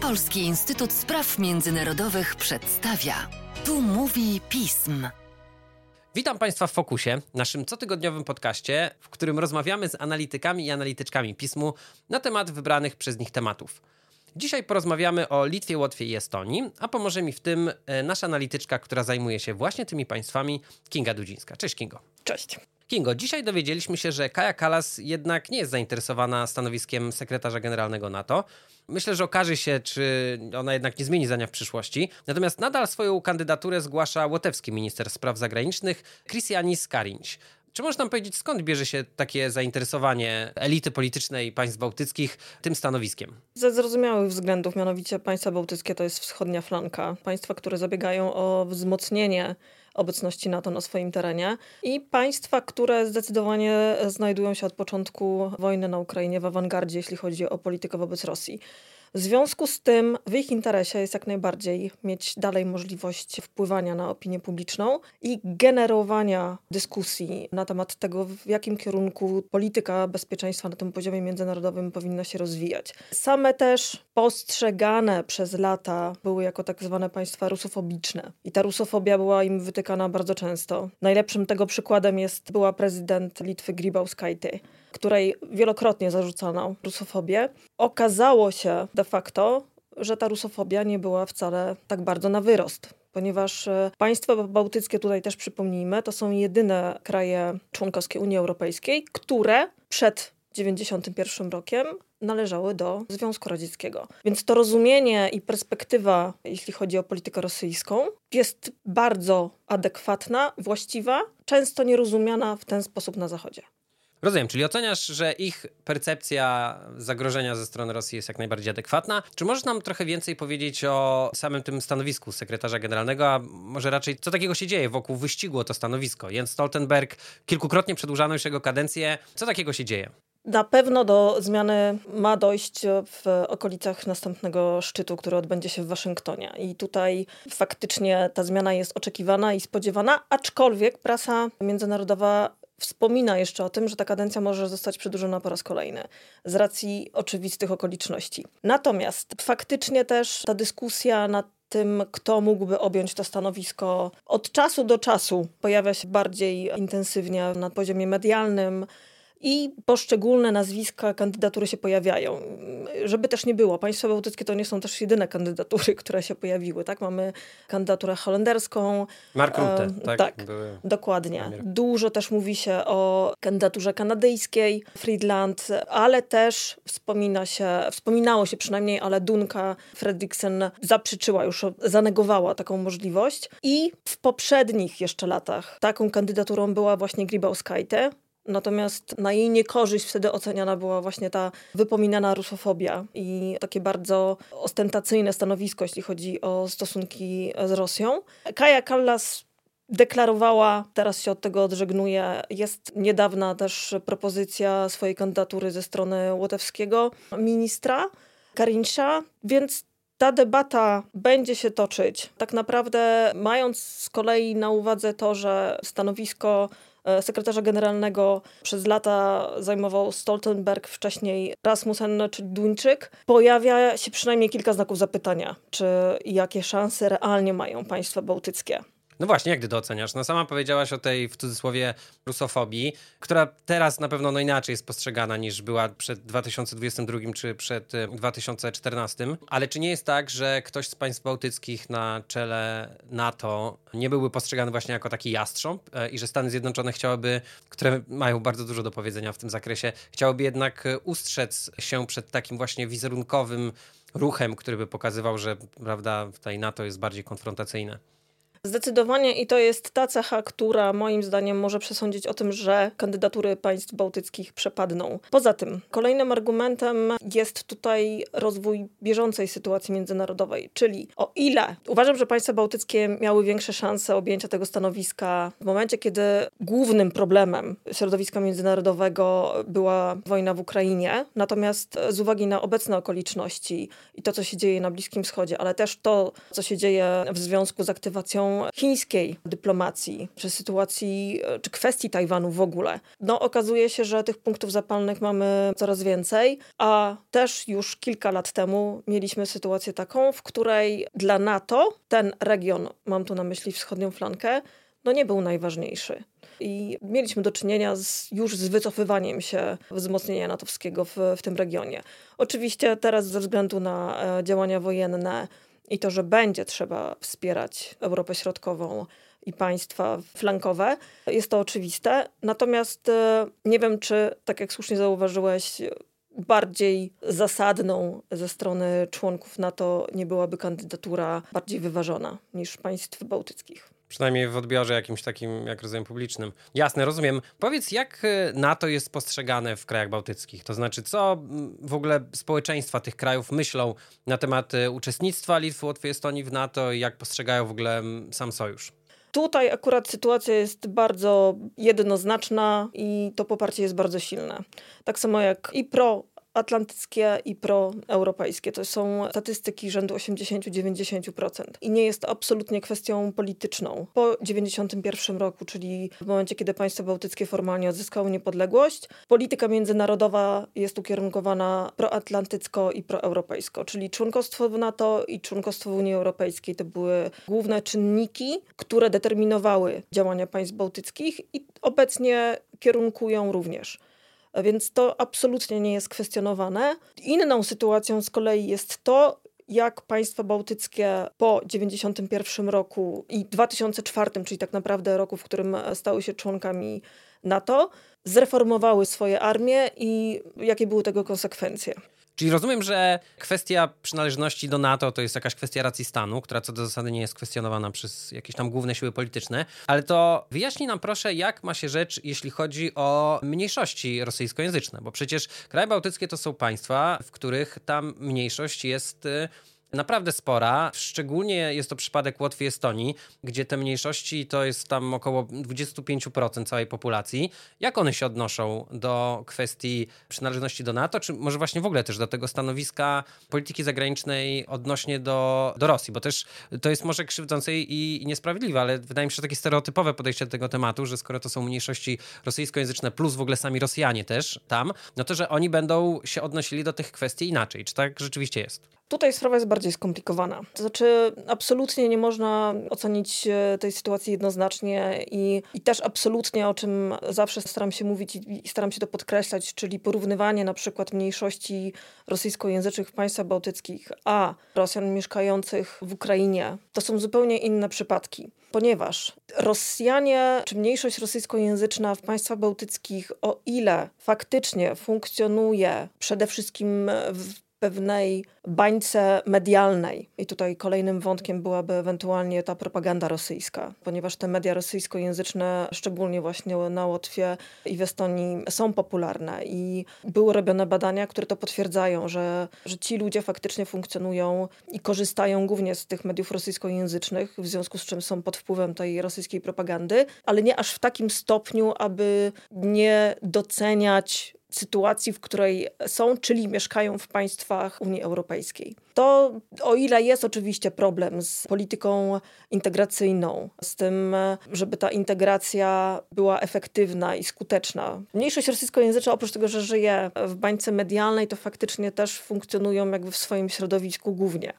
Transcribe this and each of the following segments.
Polski Instytut Spraw Międzynarodowych przedstawia. Tu mówi pism. Witam Państwa w Fokusie, naszym cotygodniowym podcaście, w którym rozmawiamy z analitykami i analityczkami pismu na temat wybranych przez nich tematów. Dzisiaj porozmawiamy o Litwie, Łotwie i Estonii, a pomoże mi w tym e, nasza analityczka, która zajmuje się właśnie tymi państwami, Kinga Dudzińska. Cześć Kingo. Cześć. Kingo, dzisiaj dowiedzieliśmy się, że Kaja Kalas jednak nie jest zainteresowana stanowiskiem sekretarza generalnego NATO. Myślę, że okaże się, czy ona jednak nie zmieni zdania w przyszłości. Natomiast nadal swoją kandydaturę zgłasza łotewski minister spraw zagranicznych Christianis Karinć. Czy można nam powiedzieć, skąd bierze się takie zainteresowanie elity politycznej państw bałtyckich tym stanowiskiem? Ze zrozumiałych względów, mianowicie państwa bałtyckie to jest wschodnia flanka. Państwa, które zabiegają o wzmocnienie obecności NATO na swoim terenie i państwa, które zdecydowanie znajdują się od początku wojny na Ukrainie w awangardzie, jeśli chodzi o politykę wobec Rosji. W związku z tym w ich interesie jest jak najbardziej mieć dalej możliwość wpływania na opinię publiczną i generowania dyskusji na temat tego, w jakim kierunku polityka bezpieczeństwa na tym poziomie międzynarodowym powinna się rozwijać. Same też postrzegane przez lata były jako tak zwane państwa rusofobiczne i ta rusofobia była im wytykana bardzo często. Najlepszym tego przykładem jest była prezydent Litwy Grybauskaitė, której wielokrotnie zarzucano rusofobię. Okazało się de facto, że ta rusofobia nie była wcale tak bardzo na wyrost ponieważ e, państwa bałtyckie, tutaj też przypomnijmy, to są jedyne kraje członkowskie Unii Europejskiej, które przed 1991 rokiem należały do Związku Radzieckiego. Więc to rozumienie i perspektywa, jeśli chodzi o politykę rosyjską, jest bardzo adekwatna, właściwa, często nierozumiana w ten sposób na Zachodzie. Rozumiem, czyli oceniasz, że ich percepcja zagrożenia ze strony Rosji jest jak najbardziej adekwatna. Czy możesz nam trochę więcej powiedzieć o samym tym stanowisku sekretarza generalnego, a może raczej co takiego się dzieje wokół wyścigu o to stanowisko? Jens Stoltenberg kilkukrotnie przedłużano już jego kadencję. Co takiego się dzieje? Na pewno do zmiany ma dojść w okolicach następnego szczytu, który odbędzie się w Waszyngtonie. I tutaj faktycznie ta zmiana jest oczekiwana i spodziewana, aczkolwiek prasa międzynarodowa wspomina jeszcze o tym, że ta kadencja może zostać przedłużona po raz kolejny z racji oczywistych okoliczności. Natomiast faktycznie też ta dyskusja nad tym, kto mógłby objąć to stanowisko, od czasu do czasu pojawia się bardziej intensywnie na poziomie medialnym i poszczególne nazwiska, kandydatury się pojawiają. Żeby też nie było, państwa bałtyckie to nie są też jedyne kandydatury, które się pojawiły. Tak? Mamy kandydaturę holenderską. Mark Rutte, tak? Tak, dokładnie. Dużo też mówi się o kandydaturze kanadyjskiej, Friedland, ale też wspomina się, wspominało się przynajmniej, ale Dunka Fredriksen zaprzeczyła już, zanegowała taką możliwość. I w poprzednich jeszcze latach taką kandydaturą była właśnie Gribauskaite, Natomiast na jej niekorzyść wtedy oceniana była właśnie ta wypominana rusofobia i takie bardzo ostentacyjne stanowisko, jeśli chodzi o stosunki z Rosją. Kaja Kallas deklarowała, teraz się od tego odżegnuje. Jest niedawna też propozycja swojej kandydatury ze strony łotewskiego ministra Karinsza, więc ta debata będzie się toczyć. Tak naprawdę, mając z kolei na uwadze to, że stanowisko sekretarza generalnego przez lata zajmował Stoltenberg, wcześniej Rasmussen czy Duńczyk, pojawia się przynajmniej kilka znaków zapytania, czy jakie szanse realnie mają państwa bałtyckie. No właśnie, jak ty to oceniasz? No sama powiedziałaś o tej, w cudzysłowie, rusofobii, która teraz na pewno no inaczej jest postrzegana niż była przed 2022 czy przed 2014. Y, Ale czy nie jest tak, że ktoś z państw bałtyckich na czele NATO nie byłby postrzegany właśnie jako taki jastrząb e, i że Stany Zjednoczone chciałyby, które mają bardzo dużo do powiedzenia w tym zakresie, chciałyby jednak e, ustrzec się przed takim właśnie wizerunkowym ruchem, który by pokazywał, że prawda, tutaj NATO jest bardziej konfrontacyjne? Zdecydowanie i to jest ta cecha, która moim zdaniem może przesądzić o tym, że kandydatury państw bałtyckich przepadną. Poza tym, kolejnym argumentem jest tutaj rozwój bieżącej sytuacji międzynarodowej, czyli o ile uważam, że państwa bałtyckie miały większe szanse objęcia tego stanowiska w momencie, kiedy głównym problemem środowiska międzynarodowego była wojna w Ukrainie, natomiast z uwagi na obecne okoliczności i to, co się dzieje na Bliskim Wschodzie, ale też to, co się dzieje w związku z aktywacją chińskiej dyplomacji, czy sytuacji, e, czy kwestii Tajwanu w ogóle. No okazuje się, że tych punktów zapalnych mamy coraz więcej, a też już kilka lat temu mieliśmy sytuację taką, w której dla NATO ten region, mam tu na myśli wschodnią flankę, no nie był najważniejszy. I mieliśmy do czynienia z, już z wycofywaniem się wzmocnienia natowskiego w, w tym regionie. Oczywiście teraz ze względu na e, działania wojenne i to, że będzie trzeba wspierać Europę Środkową i państwa flankowe, jest to oczywiste. Natomiast e, nie wiem, czy, tak jak słusznie zauważyłeś, bardziej zasadną ze strony członków NATO nie byłaby kandydatura bardziej wyważona niż państw bałtyckich. Przynajmniej w odbiorze jakimś takim, jak rozumiem, publicznym. Jasne, rozumiem. Powiedz, jak y, NATO jest postrzegane w krajach bałtyckich? To znaczy, co w ogóle społeczeństwa tych krajów myślą na temat y, uczestnictwa Litwy, Łotwy, Estonii w NATO i jak postrzegają w ogóle sam sojusz? Tutaj akurat sytuacja jest bardzo jednoznaczna i to poparcie jest bardzo silne. Tak samo jak i pro atlantyckie i proeuropejskie. To są statystyki rzędu 80-90%. I nie jest to absolutnie kwestią polityczną. Po 91 roku, czyli w momencie, kiedy państwa bałtyckie formalnie odzyskały niepodległość, polityka międzynarodowa jest ukierunkowana proatlantycko i proeuropejsko, czyli członkostwo w NATO i członkostwo w Unii Europejskiej to były główne czynniki, które determinowały działania państw bałtyckich i obecnie kierunkują również więc to absolutnie nie jest kwestionowane. Inną sytuacją z kolei jest to, jak państwa bałtyckie po 1991 roku i 2004, czyli tak naprawdę roku, w którym stały się członkami NATO, zreformowały swoje armie i jakie były tego konsekwencje. Czyli rozumiem, że kwestia przynależności do NATO to jest jakaś kwestia racji stanu, która co do zasady nie jest kwestionowana przez jakieś tam główne siły polityczne, ale to wyjaśnij nam proszę, jak ma się rzecz, jeśli chodzi o mniejszości rosyjskojęzyczne, bo przecież kraje bałtyckie to są państwa, w których tam mniejszość jest y, naprawdę spora. Szczególnie jest to przypadek Łotwy i Estonii, gdzie te mniejszości to jest tam około 25% całej populacji. Jak one się odnoszą do kwestii przynależności do NATO, czy może właśnie w ogóle też do tego stanowiska polityki zagranicznej odnośnie do, do Rosji? Bo też to jest może krzywdzące i, niesprawiedliwe, ale wydaje mi się, że takie stereotypowe podejście do tego tematu, że skoro to są mniejszości rosyjskojęzyczne plus w ogóle sami Rosjanie też tam, no to że oni będą się odnosili do tych kwestii inaczej. Czy tak rzeczywiście jest? Tutaj sprawa jest bardziej skomplikowana. To znaczy, absolutnie nie można ocenić e, tej sytuacji jednoznacznie i, i też absolutnie, o czym zawsze staram się mówić i, i staram się to podkreślać, czyli porównywanie na przykład mniejszości rosyjskojęzycznych w państwach bałtyckich a Rosjan mieszkających w Ukrainie, to są zupełnie inne przypadki ponieważ Rosjanie, czy mniejszość rosyjskojęzyczna w państwach bałtyckich, o ile faktycznie funkcjonuje przede wszystkim w pewnej bańce medialnej. I tutaj kolejnym wątkiem byłaby ewentualnie ta propaganda rosyjska, ponieważ te media rosyjskojęzyczne, szczególnie właśnie na Łotwie i w Estonii, są popularne i były robione badania, które to potwierdzają, że, że ci ludzie faktycznie funkcjonują i korzystają głównie z tych mediów rosyjskojęzycznych, w związku z czym są pod wpływem tej rosyjskiej propagandy, ale nie aż w takim stopniu, aby nie doceniać sytuacji, w której są, czyli mieszkają w państwach Unii Europejskiej. To, o ile jest oczywiście problem z polityką integracyjną, z tym, żeby ta integracja była efektywna i skuteczna. Mniejszość rosyjskojęzyczna, oprócz tego, że żyje w bańce medialnej, to faktycznie też funkcjonują jakby w swoim środowisku głównie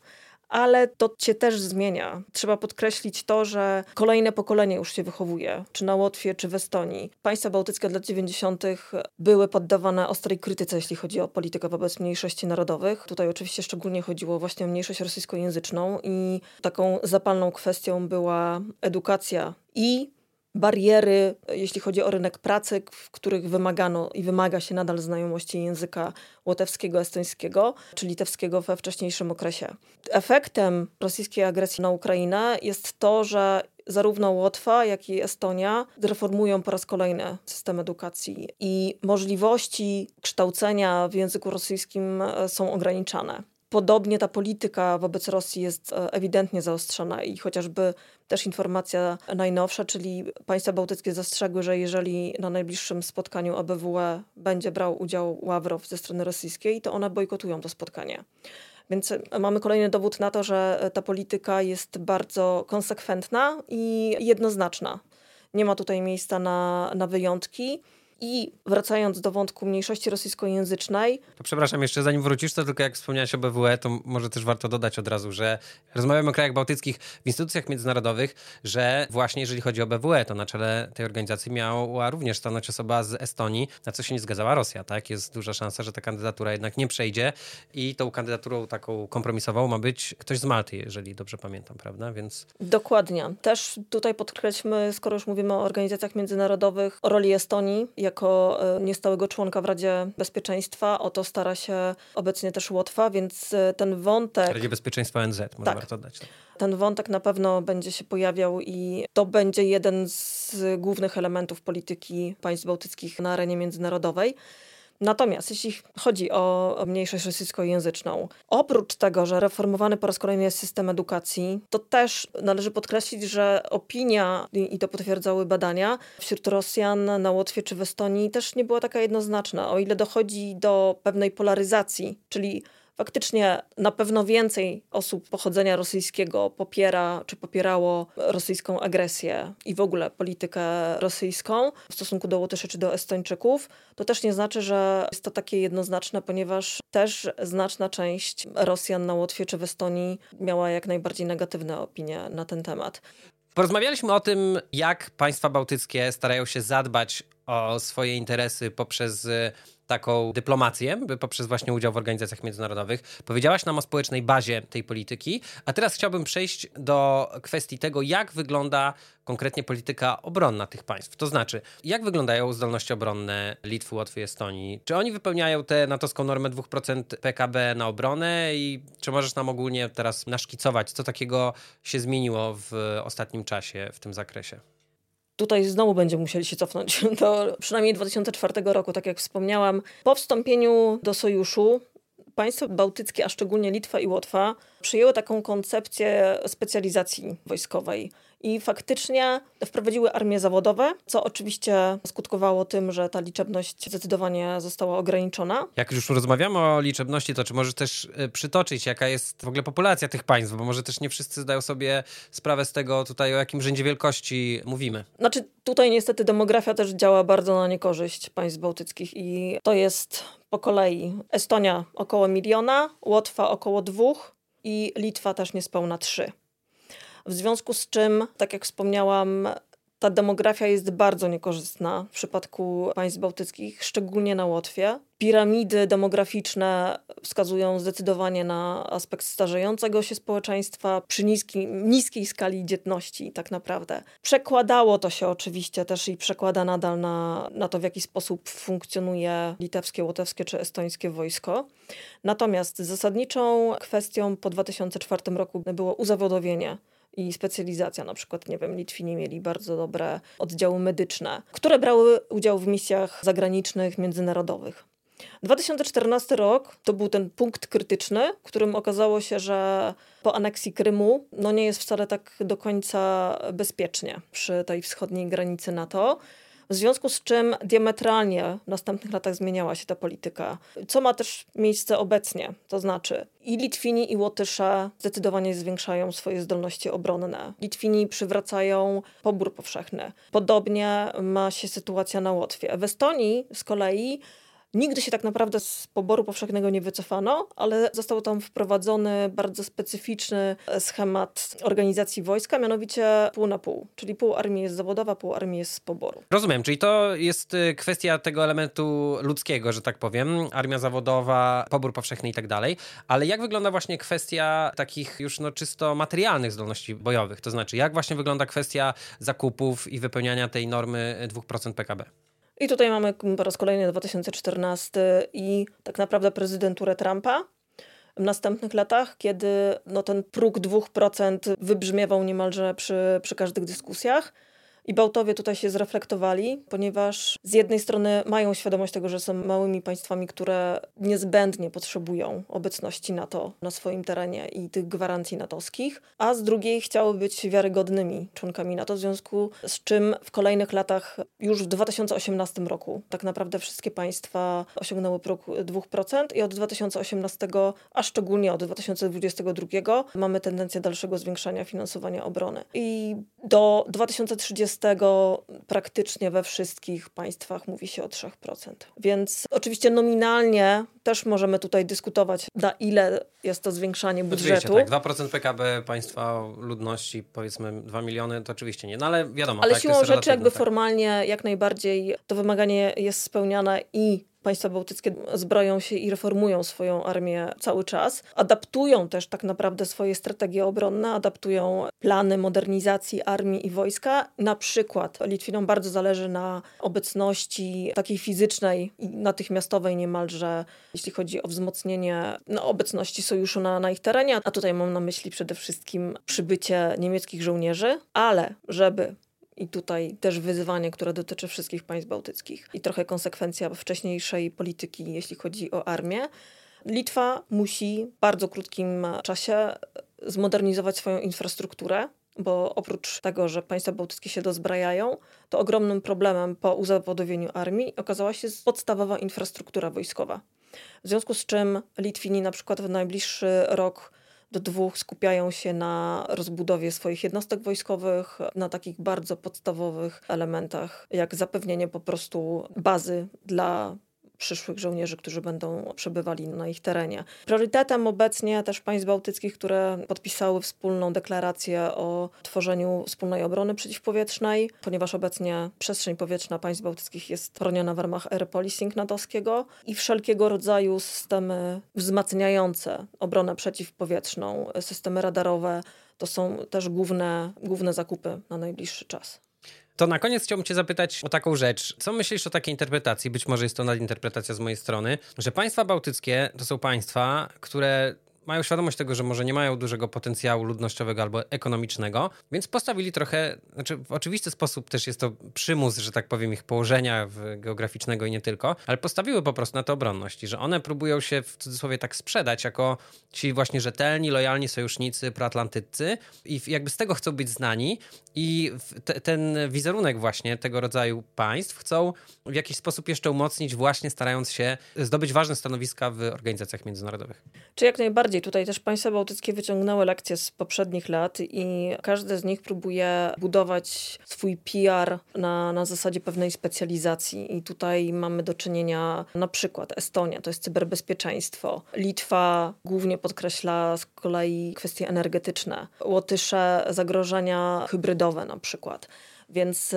ale to się też zmienia. Trzeba podkreślić to, że kolejne pokolenie już się wychowuje, czy na Łotwie, czy w Estonii. Państwa bałtyckie od lat 90. były poddawane ostrej krytyce, jeśli chodzi o politykę wobec mniejszości narodowych. Tutaj oczywiście szczególnie chodziło właśnie o mniejszość rosyjskojęzyczną i taką zapalną kwestią była edukacja i bariery, jeśli chodzi o rynek pracy, w których wymagano i wymaga się nadal znajomości języka łotewskiego, estońskiego czy litewskiego we wcześniejszym okresie. Efektem rosyjskiej agresji na Ukrainę jest to, że zarówno Łotwa, jak i Estonia reformują po raz kolejny system edukacji i możliwości kształcenia w języku rosyjskim e, są ograniczane. Podobnie ta polityka wobec Rosji jest e, ewidentnie zaostrzona i chociażby też informacja najnowsza, czyli państwa bałtyckie zastrzegły, że jeżeli na najbliższym spotkaniu ABWE będzie brał udział Ławrow ze strony rosyjskiej, to one bojkotują to spotkanie. Więc mamy kolejny dowód na to, że ta polityka jest bardzo konsekwentna i jednoznaczna. Nie ma tutaj miejsca na, na wyjątki. I wracając do wątku mniejszości rosyjskojęzycznej. To przepraszam, jeszcze zanim wrócisz, to tylko jak wspomniałeś o BWE, to może też warto dodać od razu, że rozmawiamy o krajach bałtyckich w instytucjach międzynarodowych, że właśnie jeżeli chodzi o BWE, to na czele tej organizacji miała również stanąć osoba z Estonii, na co się nie zgadzała Rosja, tak? Jest duża szansa, że ta kandydatura jednak nie przejdzie i tą kandydaturą taką kompromisową ma być ktoś z Malty, jeżeli dobrze pamiętam, prawda? Więc... Dokładnie. Też tutaj podkreślmy, skoro już mówimy o organizacjach międzynarodowych, o roli Estonii jako e, niestałego członka w Radzie Bezpieczeństwa. O to stara się obecnie też Łotwa, więc e, ten wątek... Radzie Bezpieczeństwa ONZ, może tak. warto dać. Tak. Ten wątek na pewno będzie się pojawiał i to będzie jeden z głównych elementów polityki państw bałtyckich na arenie międzynarodowej. Natomiast jeśli chodzi o mniejszość rosyjskojęzyczną, oprócz tego, że reformowany po raz kolejny jest system edukacji, to też należy podkreślić, że opinia, i to potwierdzały badania, wśród Rosjan na Łotwie czy w Estonii też nie była taka jednoznaczna. O ile dochodzi do pewnej polaryzacji, czyli faktycznie na pewno więcej osób pochodzenia rosyjskiego popiera czy popierało rosyjską agresję i w ogóle politykę rosyjską w stosunku do Łotyszy czy do Estończyków, to też nie znaczy, że jest to takie jednoznaczne, ponieważ też znaczna część Rosjan na Łotwie czy w Estonii miała jak najbardziej negatywne opinie na ten temat. Porozmawialiśmy o tym, jak państwa bałtyckie starają się zadbać o swoje interesy poprzez taką dyplomację poprzez właśnie udział w organizacjach międzynarodowych. Powiedziałaś nam o społecznej bazie tej polityki, a teraz chciałbym przejść do kwestii tego, jak wygląda konkretnie polityka obronna tych państw. To znaczy, jak wyglądają zdolności obronne Litwy, Łotwy Estonii? Czy oni wypełniają tę natowską normę 2% PKB na obronę i czy możesz nam ogólnie teraz naszkicować, co takiego się zmieniło w ostatnim czasie w tym zakresie? Tutaj znowu będziemy musieli się cofnąć do przynajmniej 2004 roku, tak jak wspomniałam. Po wstąpieniu do sojuszu państwa bałtyckie, a szczególnie Litwa i Łotwa, przyjęły taką koncepcję specjalizacji wojskowej i faktycznie wprowadziły armie zawodowe, co oczywiście skutkowało tym, że ta liczebność zdecydowanie została ograniczona. Jak już rozmawiamy o liczebności, to czy możesz też e, przytoczyć, jaka jest w ogóle populacja tych państw, bo może też nie wszyscy zdają sobie sprawę z tego tutaj, o jakim rzędzie wielkości mówimy. Znaczy tutaj niestety demografia też działa bardzo na niekorzyść państw bałtyckich i to jest po kolei Estonia około miliona, Łotwa około dwóch i Litwa też niespełna trzy. W związku z czym, tak jak wspomniałam, ta demografia jest bardzo niekorzystna w przypadku państw bałtyckich, szczególnie na Łotwie. Piramidy demograficzne wskazują zdecydowanie na aspekt starzejącego się społeczeństwa przy niskiej, niskiej skali dzietności, tak naprawdę. Przekładało to się oczywiście też i przekłada nadal na, na to, w jaki sposób funkcjonuje litewskie, łotewskie czy estońskie wojsko. Natomiast zasadniczą kwestią po 2004 roku było uzawodowienie i specjalizacja. Na przykład, nie wiem, Litwini mieli bardzo dobre oddziały medyczne, które brały udział w misjach zagranicznych, międzynarodowych. 2014 rok to był ten punkt krytyczny, w którym okazało się, że po aneksji Krymu no nie jest wcale tak do końca bezpiecznie przy tej wschodniej granicy NATO w związku z czym diametralnie w następnych latach zmieniała się ta polityka, co ma też miejsce obecnie. To znaczy i Litwini i Łotysze zdecydowanie zwiększają swoje zdolności obronne. Litwini przywracają pobór powszechny. Podobnie ma się sytuacja na Łotwie. W Estonii z kolei Nigdy się tak naprawdę z poboru powszechnego nie wycofano, ale został tam wprowadzony bardzo specyficzny schemat organizacji wojska, mianowicie pół na pół, czyli pół armii jest zawodowa, pół armii jest z poboru. Rozumiem, czyli to jest y, kwestia tego elementu ludzkiego, że tak powiem, armia zawodowa, pobór powszechny i tak dalej, ale jak wygląda właśnie kwestia takich już no czysto materialnych zdolności bojowych, to znaczy jak właśnie wygląda kwestia zakupów i wypełniania tej normy 2% PKB? I tutaj mamy po raz kolejny 2014 i tak naprawdę prezydenturę Trumpa w następnych latach, kiedy no, ten próg 2% wybrzmiewał niemalże przy, przy każdych dyskusjach. I Bałtowie tutaj się zreflektowali, ponieważ z jednej strony mają świadomość tego, że są małymi państwami, które niezbędnie potrzebują obecności NATO na swoim terenie i tych gwarancji natowskich, a z drugiej chciały być wiarygodnymi członkami NATO, w związku z czym w kolejnych latach, już w 2018 roku, tak naprawdę wszystkie państwa osiągnęły próg 2% i od 2018, a szczególnie od 2022 mamy tendencję dalszego zwiększania finansowania obrony. I do 2030 praktycznie we wszystkich państwach mówi się o 3%. Więc oczywiście nominalnie też możemy tutaj dyskutować, na ile jest to zwiększanie budżetu. Oczywiście, tak. 2% PKB państwa ludności, powiedzmy 2 miliony, to oczywiście nie. No ale wiadomo. Ale tak, siłą rzeczy jakby tak. formalnie jak najbardziej to wymaganie jest spełniane i państwa bałtyckie zbroją się i reformują swoją armię cały czas. Adaptują też tak naprawdę swoje strategie obronne, adaptują plany modernizacji armii i wojska. Na przykład Litwinom bardzo zależy na obecności takiej fizycznej i natychmiastowej niemalże, jeśli chodzi o wzmocnienie no, obecności sojuszu na, na ich terenie. A tutaj mam na myśli przede wszystkim przybycie niemieckich żołnierzy, ale żeby i tutaj też wyzwanie, które dotyczy wszystkich państw bałtyckich i trochę konsekwencja wcześniejszej polityki, jeśli chodzi o armię. Litwa musi w bardzo krótkim czasie zmodernizować swoją infrastrukturę, bo oprócz tego, że państwa bałtyckie się dozbrajają, to ogromnym problemem po uzawodowieniu armii okazała się podstawowa infrastruktura wojskowa. W związku z czym Litwini na przykład w najbliższy rok do dwóch skupiają się na rozbudowie swoich jednostek wojskowych, na takich bardzo podstawowych elementach, jak zapewnienie po prostu bazy dla przyszłych żołnierzy, którzy będą przebywali na ich terenie. Priorytetem obecnie też państw bałtyckich, które podpisały wspólną deklarację o tworzeniu wspólnej obrony przeciwpowietrznej, ponieważ obecnie przestrzeń powietrzna państw bałtyckich jest chroniona w ramach air policing natowskiego i wszelkiego rodzaju systemy wzmacniające obronę przeciwpowietrzną, systemy radarowe, to są też główne, główne zakupy na najbliższy czas. To na koniec chciałbym Cię zapytać o taką rzecz. Co myślisz o takiej interpretacji? Być może jest to nadinterpretacja z mojej strony, że państwa bałtyckie to są państwa, które mają świadomość tego, że może nie mają dużego potencjału ludnościowego albo ekonomicznego, więc postawili trochę, znaczy w oczywisty sposób też jest to przymus, że tak powiem, ich położenia geograficznego i nie tylko, ale postawiły po prostu na to obronność i że one próbują się w cudzysłowie tak sprzedać jako ci właśnie rzetelni, lojalni sojusznicy proatlantyccy i jakby z tego chcą być znani i te, ten wizerunek właśnie tego rodzaju państw chcą w jakiś sposób jeszcze umocnić właśnie starając się zdobyć ważne stanowiska w organizacjach międzynarodowych. Czy jak najbardziej Tutaj też państwa bałtyckie wyciągnęły lekcje z poprzednich lat i każde z nich próbuje budować swój PR na, na zasadzie pewnej specjalizacji. I tutaj mamy do czynienia na przykład Estonia, to jest cyberbezpieczeństwo. Litwa głównie podkreśla z kolei kwestie energetyczne. Łotysze zagrożenia hybrydowe na przykład. Więc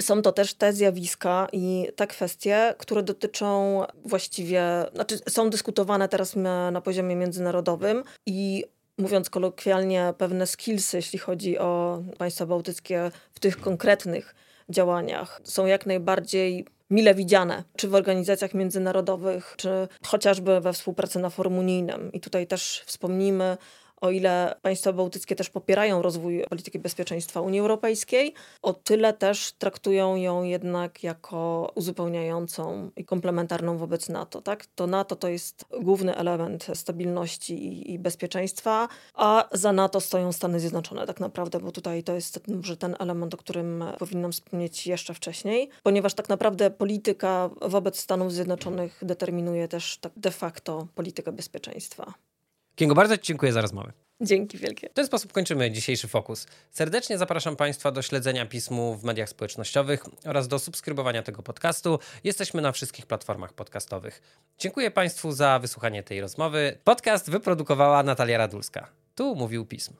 są to też te zjawiska i te kwestie, które dotyczą właściwie, znaczy są dyskutowane teraz na poziomie międzynarodowym i mówiąc kolokwialnie, pewne skillsy, jeśli chodzi o państwa bałtyckie w tych konkretnych działaniach, są jak najbardziej mile widziane, czy w organizacjach międzynarodowych, czy chociażby we współpracy na forum unijnym. I tutaj też wspomnimy o ile państwa bałtyckie też popierają rozwój polityki bezpieczeństwa Unii Europejskiej, o tyle też traktują ją jednak jako uzupełniającą i komplementarną wobec NATO. Tak? To NATO to jest główny element stabilności i, i bezpieczeństwa, a za NATO stoją Stany Zjednoczone tak naprawdę, bo tutaj to jest może ten element, o którym powinnam wspomnieć jeszcze wcześniej, ponieważ tak naprawdę polityka wobec Stanów Zjednoczonych determinuje też tak de facto politykę bezpieczeństwa. Kingo, bardzo Ci dziękuję za rozmowę. Dzięki wielkie. W ten sposób kończymy dzisiejszy fokus. Serdecznie zapraszam Państwa do śledzenia pismu w mediach społecznościowych oraz do subskrybowania tego podcastu. Jesteśmy na wszystkich platformach podcastowych. Dziękuję Państwu za wysłuchanie tej rozmowy. Podcast wyprodukowała Natalia Radulska. Tu mówił pism.